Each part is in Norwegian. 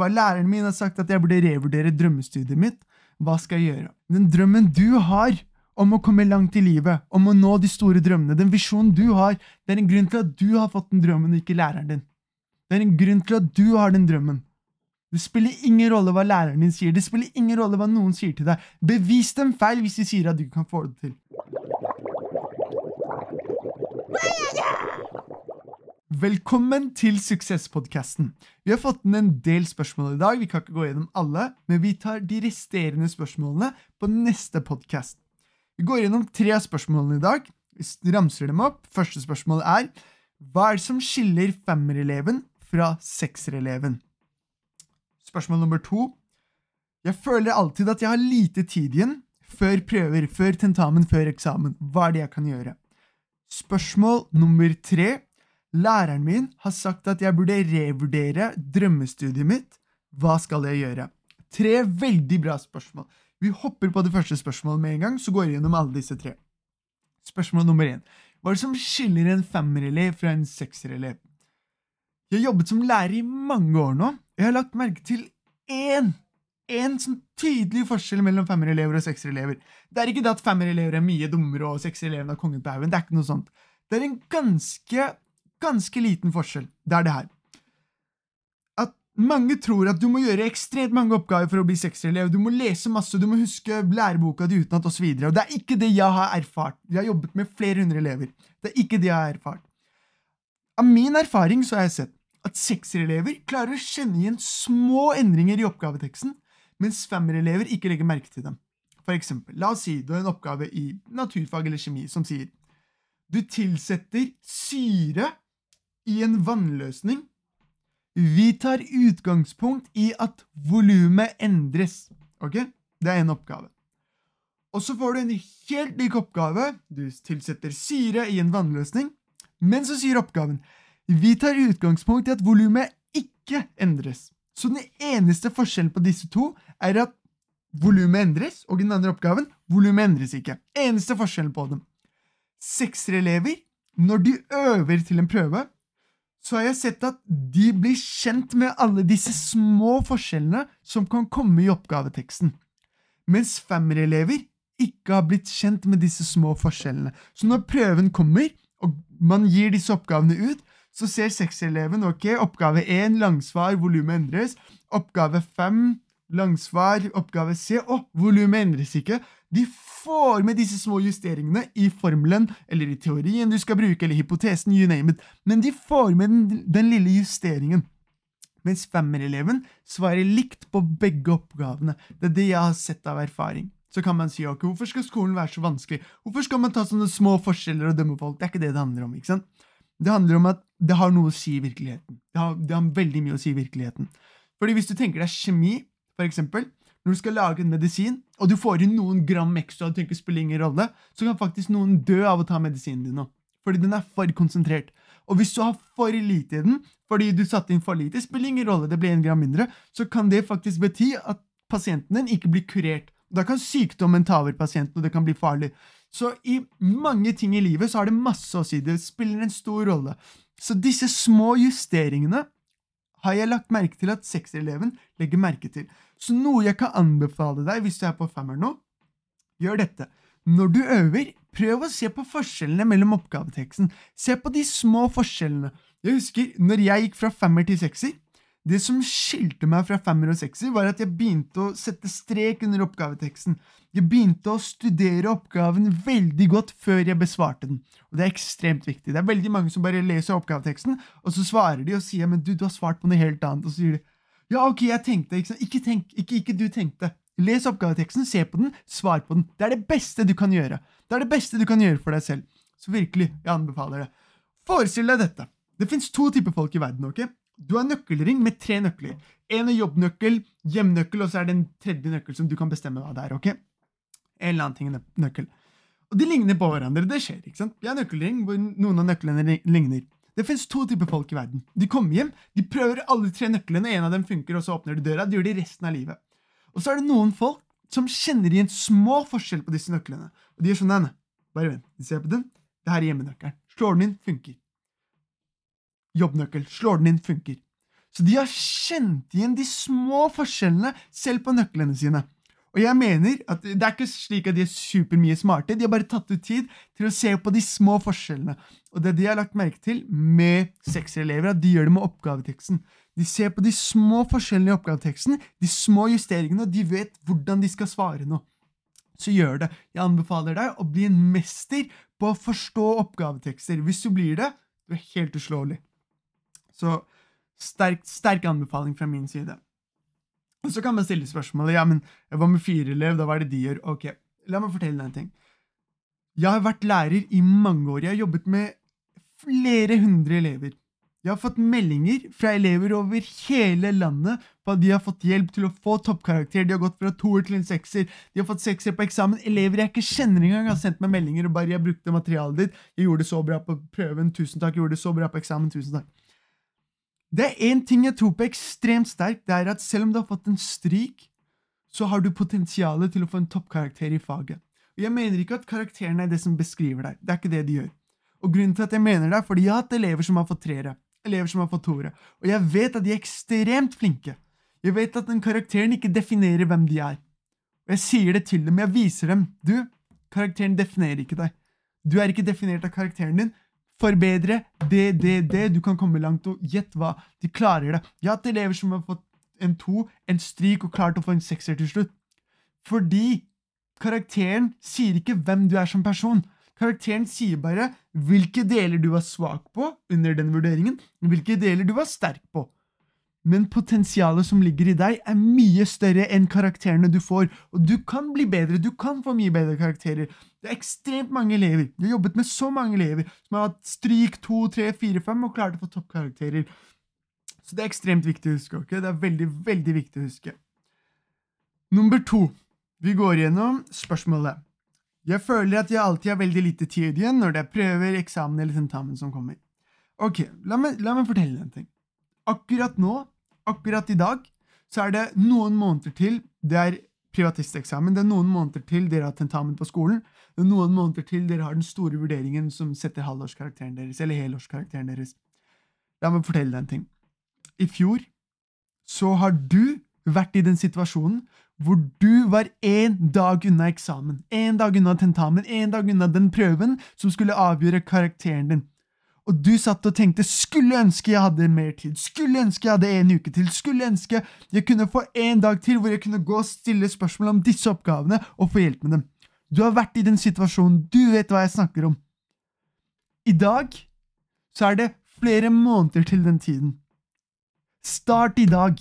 Bare læreren min har sagt at jeg burde revurdere drømmestudiet mitt. Hva skal jeg gjøre? Den drømmen du har om å komme langt i livet, om å nå de store drømmene, den visjonen du har, det er en grunn til at du har fått den drømmen, og ikke læreren din. Det er en grunn til at du har den drømmen. Det spiller ingen rolle hva læreren din sier, det spiller ingen rolle hva noen sier til deg. Bevis dem feil hvis de sier at du kan få det til. Velkommen til Suksesspodkasten. Vi har fått inn en del spørsmål i dag. Vi kan ikke gå gjennom alle, men vi tar de resterende spørsmålene på neste podkast. Vi går gjennom tre av spørsmålene i dag. Vi ramser dem opp. Første spørsmål er Hva er det som skiller femmereleven fra seksereleven? Spørsmål nummer to. Jeg føler alltid at jeg har lite tid igjen før prøver, før tentamen, før eksamen. Hva er det jeg kan gjøre? Spørsmål nummer tre. Læreren min har sagt at jeg burde revurdere drømmestudiet mitt. Hva skal jeg gjøre? Tre veldig bra spørsmål. Vi hopper på det første spørsmålet med en gang, så går vi gjennom alle disse tre. Spørsmål nummer én. Hva er det som skiller en femmerelev fra en sekserelev? Jeg har jobbet som lærer i mange år nå. og Jeg har lagt merke til én én sånn tydelig forskjell mellom femmerelever og sekserelever. Det er ikke det at femmerelever er mye dummere og sekserelevene har kongen på haugen. Det er ikke noe sånt. Det er en ganske ganske liten forskjell. Det er det her. At mange tror at du må gjøre ekstremt mange oppgaver for å bli sekserelev. Du må lese masse, du må huske læreboka di utenat osv. Og det er ikke det jeg har erfart. Jeg har jobbet med flere hundre elever. Det er ikke det jeg har erfart. Av min erfaring så har jeg sett at sekserelever klarer å kjenne igjen små endringer i oppgaveteksten, mens femmerelever ikke legger merke til dem. For eksempel, la oss si du har en oppgave i naturfag eller kjemi som sier du tilsetter syre i en vannløsning. Vi tar utgangspunkt i at volumet endres. Ok? Det er en oppgave. Og så får du en helt lik oppgave. Du tilsetter syre i en vannløsning. Men så sier oppgaven vi tar utgangspunkt i at volumet ikke endres. Så den eneste forskjellen på disse to er at volumet endres, og den andre oppgaven volumet endres ikke. Eneste forskjellen på dem. Sekserelever, når de øver til en prøve, så har jeg sett at de blir kjent med alle disse små forskjellene som kan komme i oppgaveteksten, mens femmerelever ikke har blitt kjent med disse små forskjellene. Så når prøven kommer, og man gir disse oppgavene ut, så ser sekseleven ok, oppgave 1, langsvar, volumet endres. Oppgave 5, langsvar, oppgave C. Å, volumet endres ikke. De får med disse små justeringene i formelen eller i teorien du skal bruke, eller hypotesen, you name it, men de får med den, den lille justeringen. Mens femmereleven svarer likt på begge oppgavene. Det er det jeg har sett av erfaring. Så kan man si ok, hvorfor skal skolen være så vanskelig? Hvorfor skal man ta sånne små forskjeller og dømme folk? Det er ikke det det handler om. ikke sant? Det handler om at det har noe å si i virkeligheten. Det har, det har veldig mye å si i virkeligheten. Fordi hvis du tenker deg kjemi, for eksempel, når du skal lage en medisin, og du får inn noen gram ekstra, og det tenker spiller ingen rolle, så kan faktisk noen dø av å ta medisinen din nå. Fordi den er for konsentrert. Og hvis du har for lite i den, fordi du satte inn for lite, spiller ingen rolle, det blir en gram mindre, så kan det faktisk bety at pasienten din ikke blir kurert. Da kan sykdommen ta over pasienten, og det kan bli farlig. Så i mange ting i livet så har det masse å si. Det spiller en stor rolle. Så disse små justeringene har jeg lagt merke til at seksereleven legger merke til. Så noe jeg kan anbefale deg hvis du er på femmer nå, gjør dette. Når du øver, prøv å se på forskjellene mellom oppgaveteksten. Se på de små forskjellene. Jeg husker når jeg gikk fra femmer til sekser. Det som skilte meg fra femmer og sekser, var at jeg begynte å sette strek under oppgaveteksten. Jeg begynte å studere oppgaven veldig godt før jeg besvarte den. Og det er ekstremt viktig. Det er veldig mange som bare leser oppgaveteksten, og så svarer de og sier men du, du har svart på noe helt annet. Og så sier de ja, ok, jeg tenkte. Ikke, ikke tenk, ikke, ikke du tenkte. Les oppgaveteksten, se på den, svar på den. Det er det beste du kan gjøre. Det er det beste du kan gjøre for deg selv. Så virkelig, jeg anbefaler det. Forestill deg dette. Det fins to typer folk i verden. ok? Du har nøkkelring med tre nøkler. En er jobbnøkkel, hjemnøkkel, og så er det en tredje nøkkel som du kan bestemme hva det er. ok? En eller annen ting er nøkkel. Og de ligner på hverandre. Det skjer. ikke sant? Vi har nøkkelring hvor noen av nøklene ligner. Det fins to typer folk i verden. De kommer hjem, de prøver alle tre nøklene, en av dem funker, og så åpner de døra. De gjør det resten av livet. Og så er det noen folk som kjenner igjen små forskjell på disse nøklene. Og de gjør sånn, nei, bare vent, de ser på den. Det her er hjemmenøkkelen. Slår den inn, funker. Jobbnøkkel. Slår den inn, funker. Så de har kjent igjen de små forskjellene selv på nøklene sine. Og jeg mener at Det er ikke slik at de er supermye smarte, de har bare tatt ut tid til å se på de små forskjellene. Og det de har lagt merke til med sekserelever, at de gjør det med oppgaveteksten. De ser på de små forskjellene i oppgaveteksten, de små justeringene, og de vet hvordan de skal svare noe. Så gjør det. Jeg anbefaler deg å bli en mester på å forstå oppgavetekster. Hvis du blir det, du er helt uslåelig. Så sterk, sterk anbefaling fra min side. Og så kan man stille spørsmålet ja, men hva med fire elev, da hva er det de gjør? Ok, La meg fortelle deg en ting. Jeg har vært lærer i mange år. Jeg har jobbet med flere hundre elever. Jeg har fått meldinger fra elever over hele landet på at de har fått hjelp til å få toppkarakter. De har gått fra toer til en sekser. De har fått sekser på eksamen. Elever jeg ikke kjenner engang, har sendt meg meldinger og bare 'jeg brukte materialet ditt'. 'Jeg gjorde det så bra på prøven. Tusen takk. Jeg gjorde det så bra på eksamen. Tusen takk'. Det er én ting jeg tror på ekstremt sterkt, det er at selv om du har fått en stryk, så har du potensialet til å få en toppkarakter i faget. Og Jeg mener ikke at karakterene er det som beskriver deg. Det er ikke det de gjør. Og grunnen til at jeg mener det, er fordi jeg har hatt elever som har fått treere, elever som har fått toere, og jeg vet at de er ekstremt flinke. Jeg vet at den karakteren ikke definerer hvem de er. Og jeg sier det til dem, jeg viser dem. Du, karakteren definerer ikke deg. Du er ikke definert av karakteren din, forbedre det, det, det. Du kan komme langt, og gjett hva, de klarer det. Jeg har hatt elever som har fått en to, en stryk og klart å få en sekser til slutt. Fordi karakteren sier ikke hvem du er som person. Karakteren sier bare hvilke deler du var svak på under den vurderingen, hvilke deler du var sterk på. Men potensialet som ligger i deg, er mye større enn karakterene du får. Og du kan bli bedre, du kan få mye bedre karakterer. Det er ekstremt mange elever. Du har jobbet med så mange elever som har hatt stryk 2, 3, 4, 5 og klart å få toppkarakterer. Så det er ekstremt viktig å huske. ok? Det er veldig, veldig viktig å huske. Nummer to. Vi går gjennom spørsmålet. Jeg føler at jeg alltid har veldig lite tid igjen når det er prøver, eksamen eller tentamen som kommer. Ok, la meg, la meg fortelle en ting. Akkurat nå, akkurat i dag, så er det noen måneder til det er privatisteksamen. Det er noen måneder til dere har tentamen på skolen. Det er noen måneder til dere har den store vurderingen som setter halvårskarakteren deres, eller helårskarakteren deres. La meg fortelle deg en ting. I fjor så har du vært i den situasjonen hvor du var én dag unna eksamen, én dag unna tentamen, én dag unna den prøven som skulle avgjøre karakteren din. Og du satt og tenkte 'skulle ønske jeg hadde mer tid', 'skulle ønske jeg hadde en uke til', 'skulle ønske jeg kunne få en dag til hvor jeg kunne gå og stille spørsmål om disse oppgavene og få hjelp med dem'. Du har vært i den situasjonen, du vet hva jeg snakker om. I dag så er det flere måneder til den tiden. Start i dag.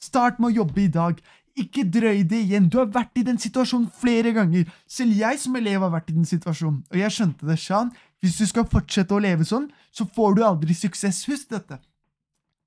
Start med å jobbe i dag. Ikke drøy det igjen. Du har vært i den situasjonen flere ganger. Selv jeg som elev har vært i den situasjonen, og jeg skjønte det, Shan. Hvis du skal fortsette å leve sånn, så får du aldri suksess. Husk dette.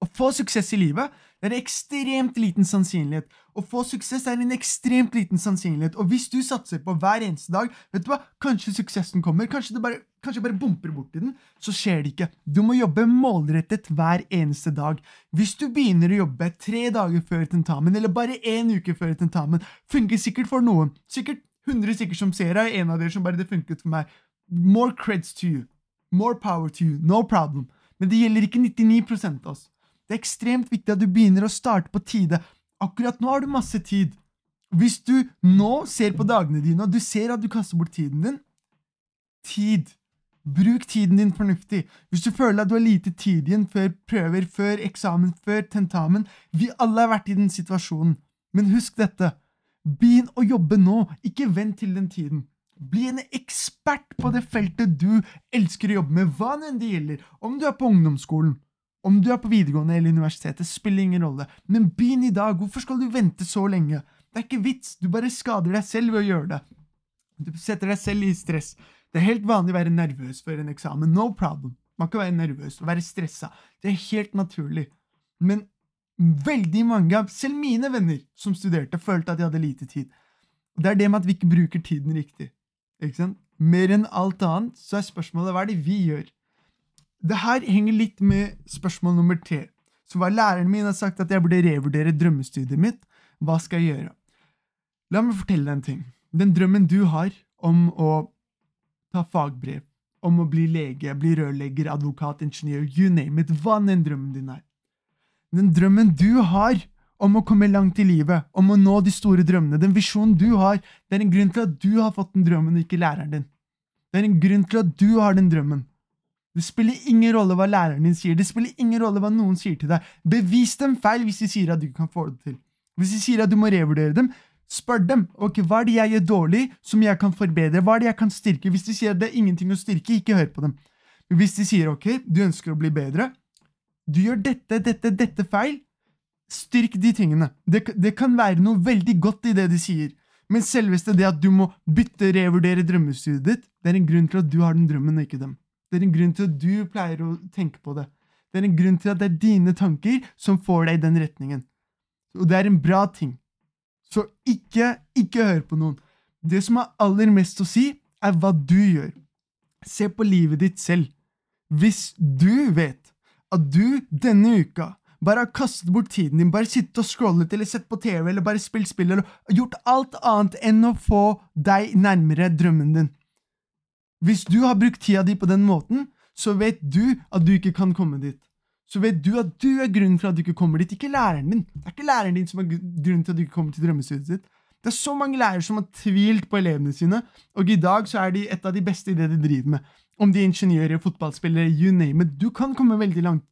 Å få suksess i livet det er ekstremt liten sannsynlighet. Å få suksess er en ekstremt liten sannsynlighet. Og hvis du satser på hver eneste dag, vet du hva, kanskje suksessen kommer, kanskje det bare, kanskje bare bumper borti den, så skjer det ikke. Du må jobbe målrettet hver eneste dag. Hvis du begynner å jobbe tre dager før tentamen, eller bare én uke før tentamen, funker sikkert for noen. Sikkert 100 stykker som ser deg, en av dere som bare det funket for meg. More creds to you. More power to you. No problem. Men det gjelder ikke 99 av oss. Det er ekstremt viktig at du begynner å starte på tide. Akkurat nå har du masse tid. Hvis du nå ser på dagene dine, og du ser at du kaster bort tiden din Tid. Bruk tiden din fornuftig. Hvis du føler at du har lite tid igjen før prøver, før eksamen, før tentamen Vi alle har vært i den situasjonen. Men husk dette. Begynn å jobbe nå, ikke vent til den tiden. Bli en ekspert på det feltet du elsker å jobbe med, hva enn det gjelder. Om du er på ungdomsskolen, om du er på videregående eller universitetet, spiller ingen rolle. Men begynn i dag. Hvorfor skal du vente så lenge? Det er ikke vits. Du bare skader deg selv ved å gjøre det. Du setter deg selv i stress. Det er helt vanlig å være nervøs før en eksamen. No problem. Man kan være nervøs og være stressa. Det er helt naturlig. Men veldig mange av selv mine venner som studerte, følte at de hadde lite tid. Det er det med at vi ikke bruker tiden riktig. Ikke sant? Mer enn alt annet så er spørsmålet hva er det vi gjør? Det her henger litt med spørsmål nummer tre. Så hva læreren min har sagt at jeg burde revurdere drømmestudiet mitt, hva skal jeg gjøre? La meg fortelle deg en ting. Den drømmen du har om å ta fagbrev, om å bli lege, bli rørlegger, advokat, ingeniør, you name it, hva enn drømmen din er. Den drømmen du har om å komme langt i livet, om å nå de store drømmene, den visjonen du har, det er en grunn til at du har fått den drømmen, og ikke læreren din. Det er en grunn til at du har den drømmen. Det spiller ingen rolle hva læreren din sier, det spiller ingen rolle hva noen sier til deg. Bevis dem feil hvis de sier at du kan få det til. Hvis de sier at du må revurdere dem, spør dem ok, hva er det jeg gjør dårlig som jeg kan forbedre, hva er det jeg kan styrke. Hvis de sier at det er ingenting å styrke, ikke hør på dem. Hvis de sier ok, du ønsker å bli bedre, du gjør dette, dette, dette feil, styrk de tingene. Det, det kan være noe veldig godt i det de sier. Men selveste det at du må bytte, revurdere drømmestudiet ditt, det er en grunn til at du har den drømmen, og ikke dem. Det er en grunn til at du pleier å tenke på det. Det er en grunn til at det er dine tanker som får deg i den retningen. Og det er en bra ting. Så ikke, ikke hør på noen. Det som har aller mest å si, er hva du gjør. Se på livet ditt selv. Hvis du vet at du denne uka bare har kastet bort tiden din, bare sittet og scrollet eller sett på TV eller bare spilt spill eller gjort alt annet enn å få deg nærmere drømmen din. Hvis du har brukt tida di på den måten, så vet du at du ikke kan komme dit. Så vet du at du er grunnen til at du ikke kommer dit, ikke læreren din. Det er ikke læreren din som er grunnen til at du ikke kommer til drømmestudiet ditt. Det er så mange lærere som har tvilt på elevene sine, og i dag så er de et av de beste i det de driver med. Om de er ingeniører, fotballspillere, you name it. Du kan komme veldig langt.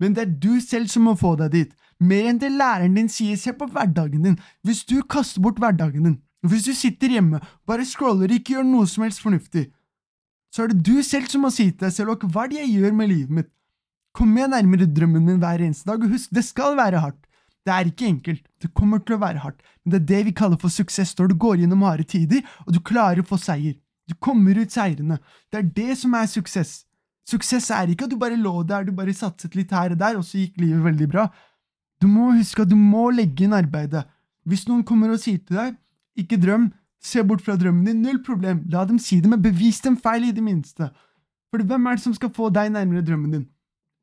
Men det er du selv som må få deg dit. Mer enn det læreren din sier, se på hverdagen din. Hvis du kaster bort hverdagen din, hvis du sitter hjemme, bare scroller, ikke gjør noe som helst fornuftig, så er det du selv som må si til deg selv hva er det jeg gjør med livet mitt? Kom meg nærmere drømmen min hver eneste dag, og husk, det skal være hardt. Det er ikke enkelt, det kommer til å være hardt, men det er det vi kaller for suksess når du går gjennom harde tider, og du klarer å få seier. Du kommer ut seirende. Det er det som er suksess. Suksess er ikke at du bare lå der, du bare satset litt her og der, og så gikk livet veldig bra. Du må huske at du må legge inn arbeidet. Hvis noen kommer og sier til deg, ikke drøm, se bort fra drømmen din, null problem, la dem si det, men bevis dem feil i det minste. For hvem er det som skal få deg nærmere drømmen din?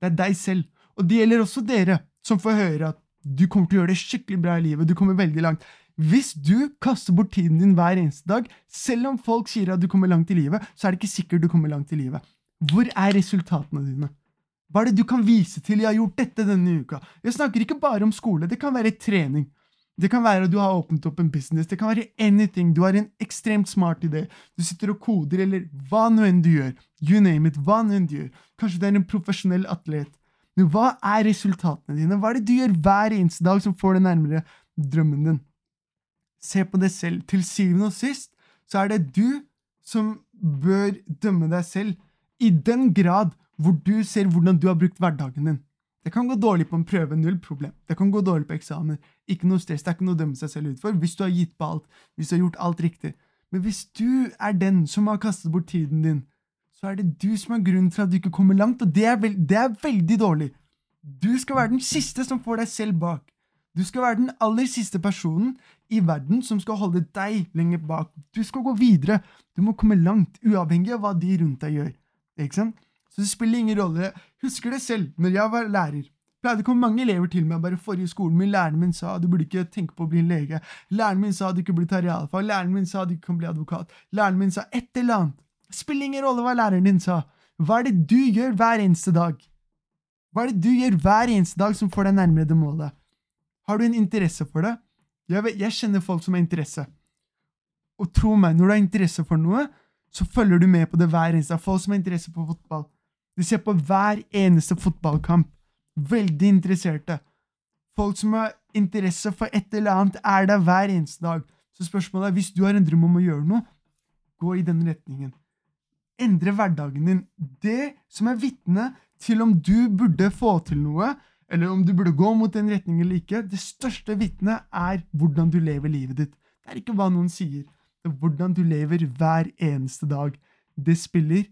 Det er deg selv. Og det gjelder også dere, som får høre at du kommer til å gjøre det skikkelig bra i livet, du kommer veldig langt. Hvis du kaster bort tiden din hver eneste dag, selv om folk sier at du kommer langt i livet, så er det ikke sikkert du kommer langt i livet. Hvor er resultatene dine? Hva er det du kan vise til 'jeg har gjort dette denne uka'? Jeg snakker ikke bare om skole, det kan være trening. Det kan være at du har åpnet opp en business, det kan være anything, du har en ekstremt smart idé, du sitter og koder, eller hva nå enn du gjør, you name it, hva nå enn du gjør, kanskje du er en profesjonell atlet. Men hva er resultatene dine? Hva er det du gjør hver eneste dag som får deg nærmere drømmen din? Se på deg selv. Til syvende og sist så er det du som bør dømme deg selv i den grad hvor du ser hvordan du har brukt hverdagen din. Det kan gå dårlig på en prøve, null problem. Det kan gå dårlig på eksamen. Ikke noe stress, det er ikke noe å dømme seg selv ut for hvis du har gitt på alt, hvis du har gjort alt riktig. Men hvis du er den som har kastet bort tiden din, så er det du som er grunnen til at du ikke kommer langt, og det er, veld det er veldig dårlig. Du skal være den siste som får deg selv bak. Du skal være den aller siste personen i verden som skal holde deg lenger bak. Du skal gå videre. Du må komme langt, uavhengig av hva de rundt deg gjør. Ikke sant? Så det spiller ingen rolle. Husker det selv, når jeg var lærer. Pleide å komme mange elever til meg bare forrige skolen min. Læreren min sa du burde ikke tenke på å bli en lege. Læreren min sa du ikke burde ta realfag. Læreren min sa du ikke kan bli advokat. Læreren min sa et eller annet. Spiller ingen rolle hva læreren din sa. Hva er det du gjør hver eneste dag? Hva er det du gjør hver eneste dag som får deg nærmere det målet? Har du en interesse for det? Jeg, vet, jeg kjenner folk som har interesse. Og tro meg, når du har interesse for noe, så følger du med på det hver eneste dag. Folk som har interesse på fotball. De ser på hver eneste fotballkamp. Veldig interesserte. Folk som har interesse for et eller annet, er der hver eneste dag. Så spørsmålet er, hvis du har en drøm om å gjøre noe, gå i den retningen. Endre hverdagen din. Det som er vitne til om du burde få til noe, eller om du burde gå mot den retningen eller ikke, det største vitnet er hvordan du lever livet ditt. Det er ikke hva noen sier Det er hvordan du lever hver eneste dag. Det spiller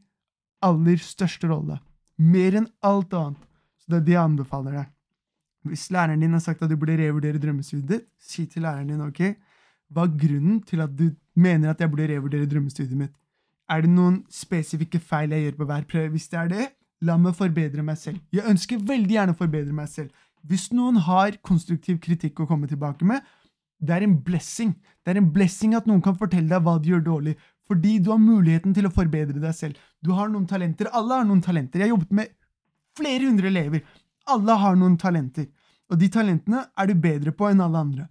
aller største rolle. Mer enn alt annet. Så det er det jeg anbefaler deg. Hvis læreren din har sagt at du burde revurdere drømmestudiet ditt, si til læreren din ok, hva er grunnen til at du mener at jeg burde revurdere drømmestudiet mitt? Er det noen spesifikke feil jeg gjør på hver prøve? Hvis det er det, la meg forbedre meg selv. Jeg ønsker veldig gjerne å forbedre meg selv. Hvis noen har konstruktiv kritikk å komme tilbake med, det er en blessing. Det er en blessing at noen kan fortelle deg hva de gjør dårlig, fordi du har muligheten til å forbedre deg selv. Du har noen talenter. Alle har noen talenter. Jeg har jobbet med flere hundre elever. Alle har noen talenter. og de talentene er du bedre på enn alle andre.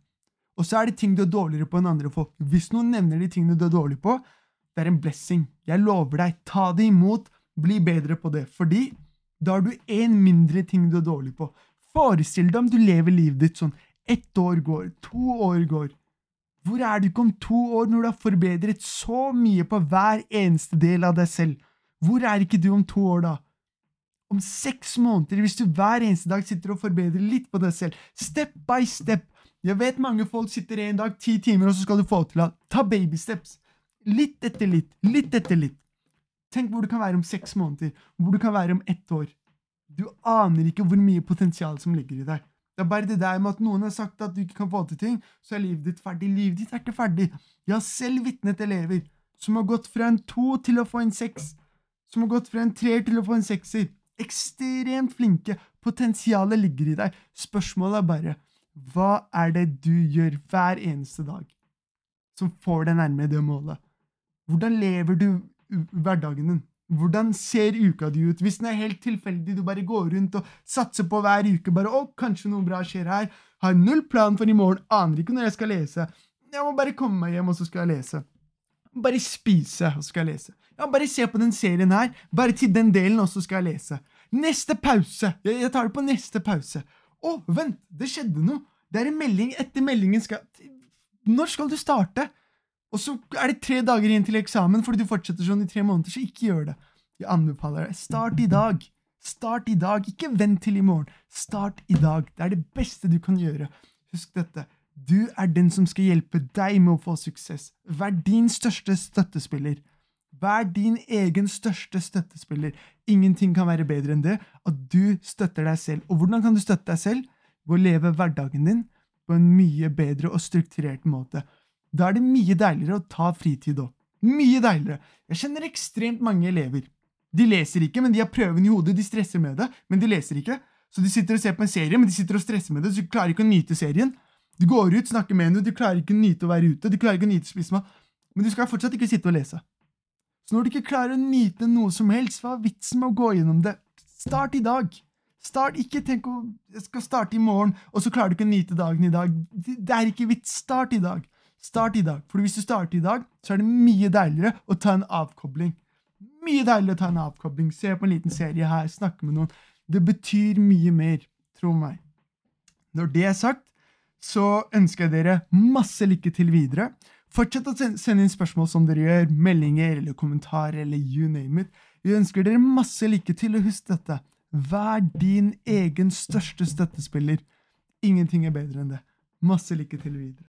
Og så er det ting du er dårligere på enn andre folk. Hvis noen nevner de tingene du er dårlig på, det er en blessing. Jeg lover deg, ta det imot, bli bedre på det. Fordi da har du én mindre ting du er dårlig på. Forestill deg om du lever livet ditt sånn. Ett år går, to år går. Hvor er du ikke om to år når du har forbedret så mye på hver eneste del av deg selv? Hvor er ikke du om to år, da? Om seks måneder, hvis du hver eneste dag sitter og forbedrer litt på deg selv, step by step. Jeg vet mange folk sitter en dag ti timer, og så skal du få til at ta baby steps. Litt etter litt, litt etter litt. Tenk hvor du kan være om seks måneder, hvor du kan være om ett år. Du aner ikke hvor mye potensial som ligger i deg. Det er bare det der med at noen har sagt at du ikke kan få til ting, så er livet ditt ferdig. Livet ditt er ikke ferdig. Jeg har selv vitnet elever som har gått fra en to til å få en seks, som har gått fra en treer til å få en sekser. Ekstremt flinke. Potensialet ligger i deg. Spørsmålet er bare hva er det du gjør hver eneste dag som får deg nærmere det målet? Hvordan lever du hverdagen din? Hvordan ser uka di ut? Hvis den er helt tilfeldig, du bare går rundt og satser på hver uke bare 'Å, kanskje noe bra skjer her', har null plan for i morgen, aner ikke når jeg skal lese. Jeg må bare komme meg hjem, og så skal jeg lese. Bare spise, og så skal jeg lese. Ja, bare se på den serien her. Bare til den delen, og så skal jeg lese. Neste pause! Jeg, jeg tar det på neste pause. Å, vent, det skjedde noe! Det er en melding etter meldingen skal Når skal du starte? Og så er det tre dager igjen til eksamen fordi du fortsetter sånn i tre måneder, så ikke gjør det. Jeg anbefaler deg. Start i dag. Start i dag. Ikke vent til i morgen. Start i dag. Det er det beste du kan gjøre. Husk dette. Du er den som skal hjelpe deg med å få suksess. Vær din største støttespiller. Vær din egen største støttespiller. Ingenting kan være bedre enn det, at du støtter deg selv. Og hvordan kan du støtte deg selv? Ved å leve hverdagen din på en mye bedre og strukturert måte. Da er det mye deiligere å ta fritid òg. Mye deiligere. Jeg kjenner ekstremt mange elever. De leser ikke, men de har prøven i hodet. De stresser med det, men de leser ikke. Så de sitter og ser på en serie, men de sitter og stresser med det, så de klarer ikke å nyte serien. Du går ut, snakker med henne, du klarer ikke å nyte å være ute, du klarer ikke å nyte å spise mat, men du skal fortsatt ikke sitte og lese. Så når du ikke klarer å nyte noe som helst, hva er vitsen med å gå gjennom det? Start i dag. Start, Ikke tenk å jeg skal starte i morgen, og så klarer du ikke å nyte dagen i dag. Det er ikke vits. Start i dag. Start i dag. For hvis du starter i dag, så er det mye deiligere å ta en avkobling. Mye deiligere å ta en avkobling. Se på en liten serie her, snakke med noen. Det betyr mye mer. Tro meg. Når det er sagt, så ønsker jeg dere masse lykke til videre. Fortsett å sende inn spørsmål som dere gjør, meldinger eller kommentarer eller you name it. Vi ønsker dere masse lykke til, og husk dette. Vær din egen største støttespiller. Ingenting er bedre enn det. Masse lykke til videre.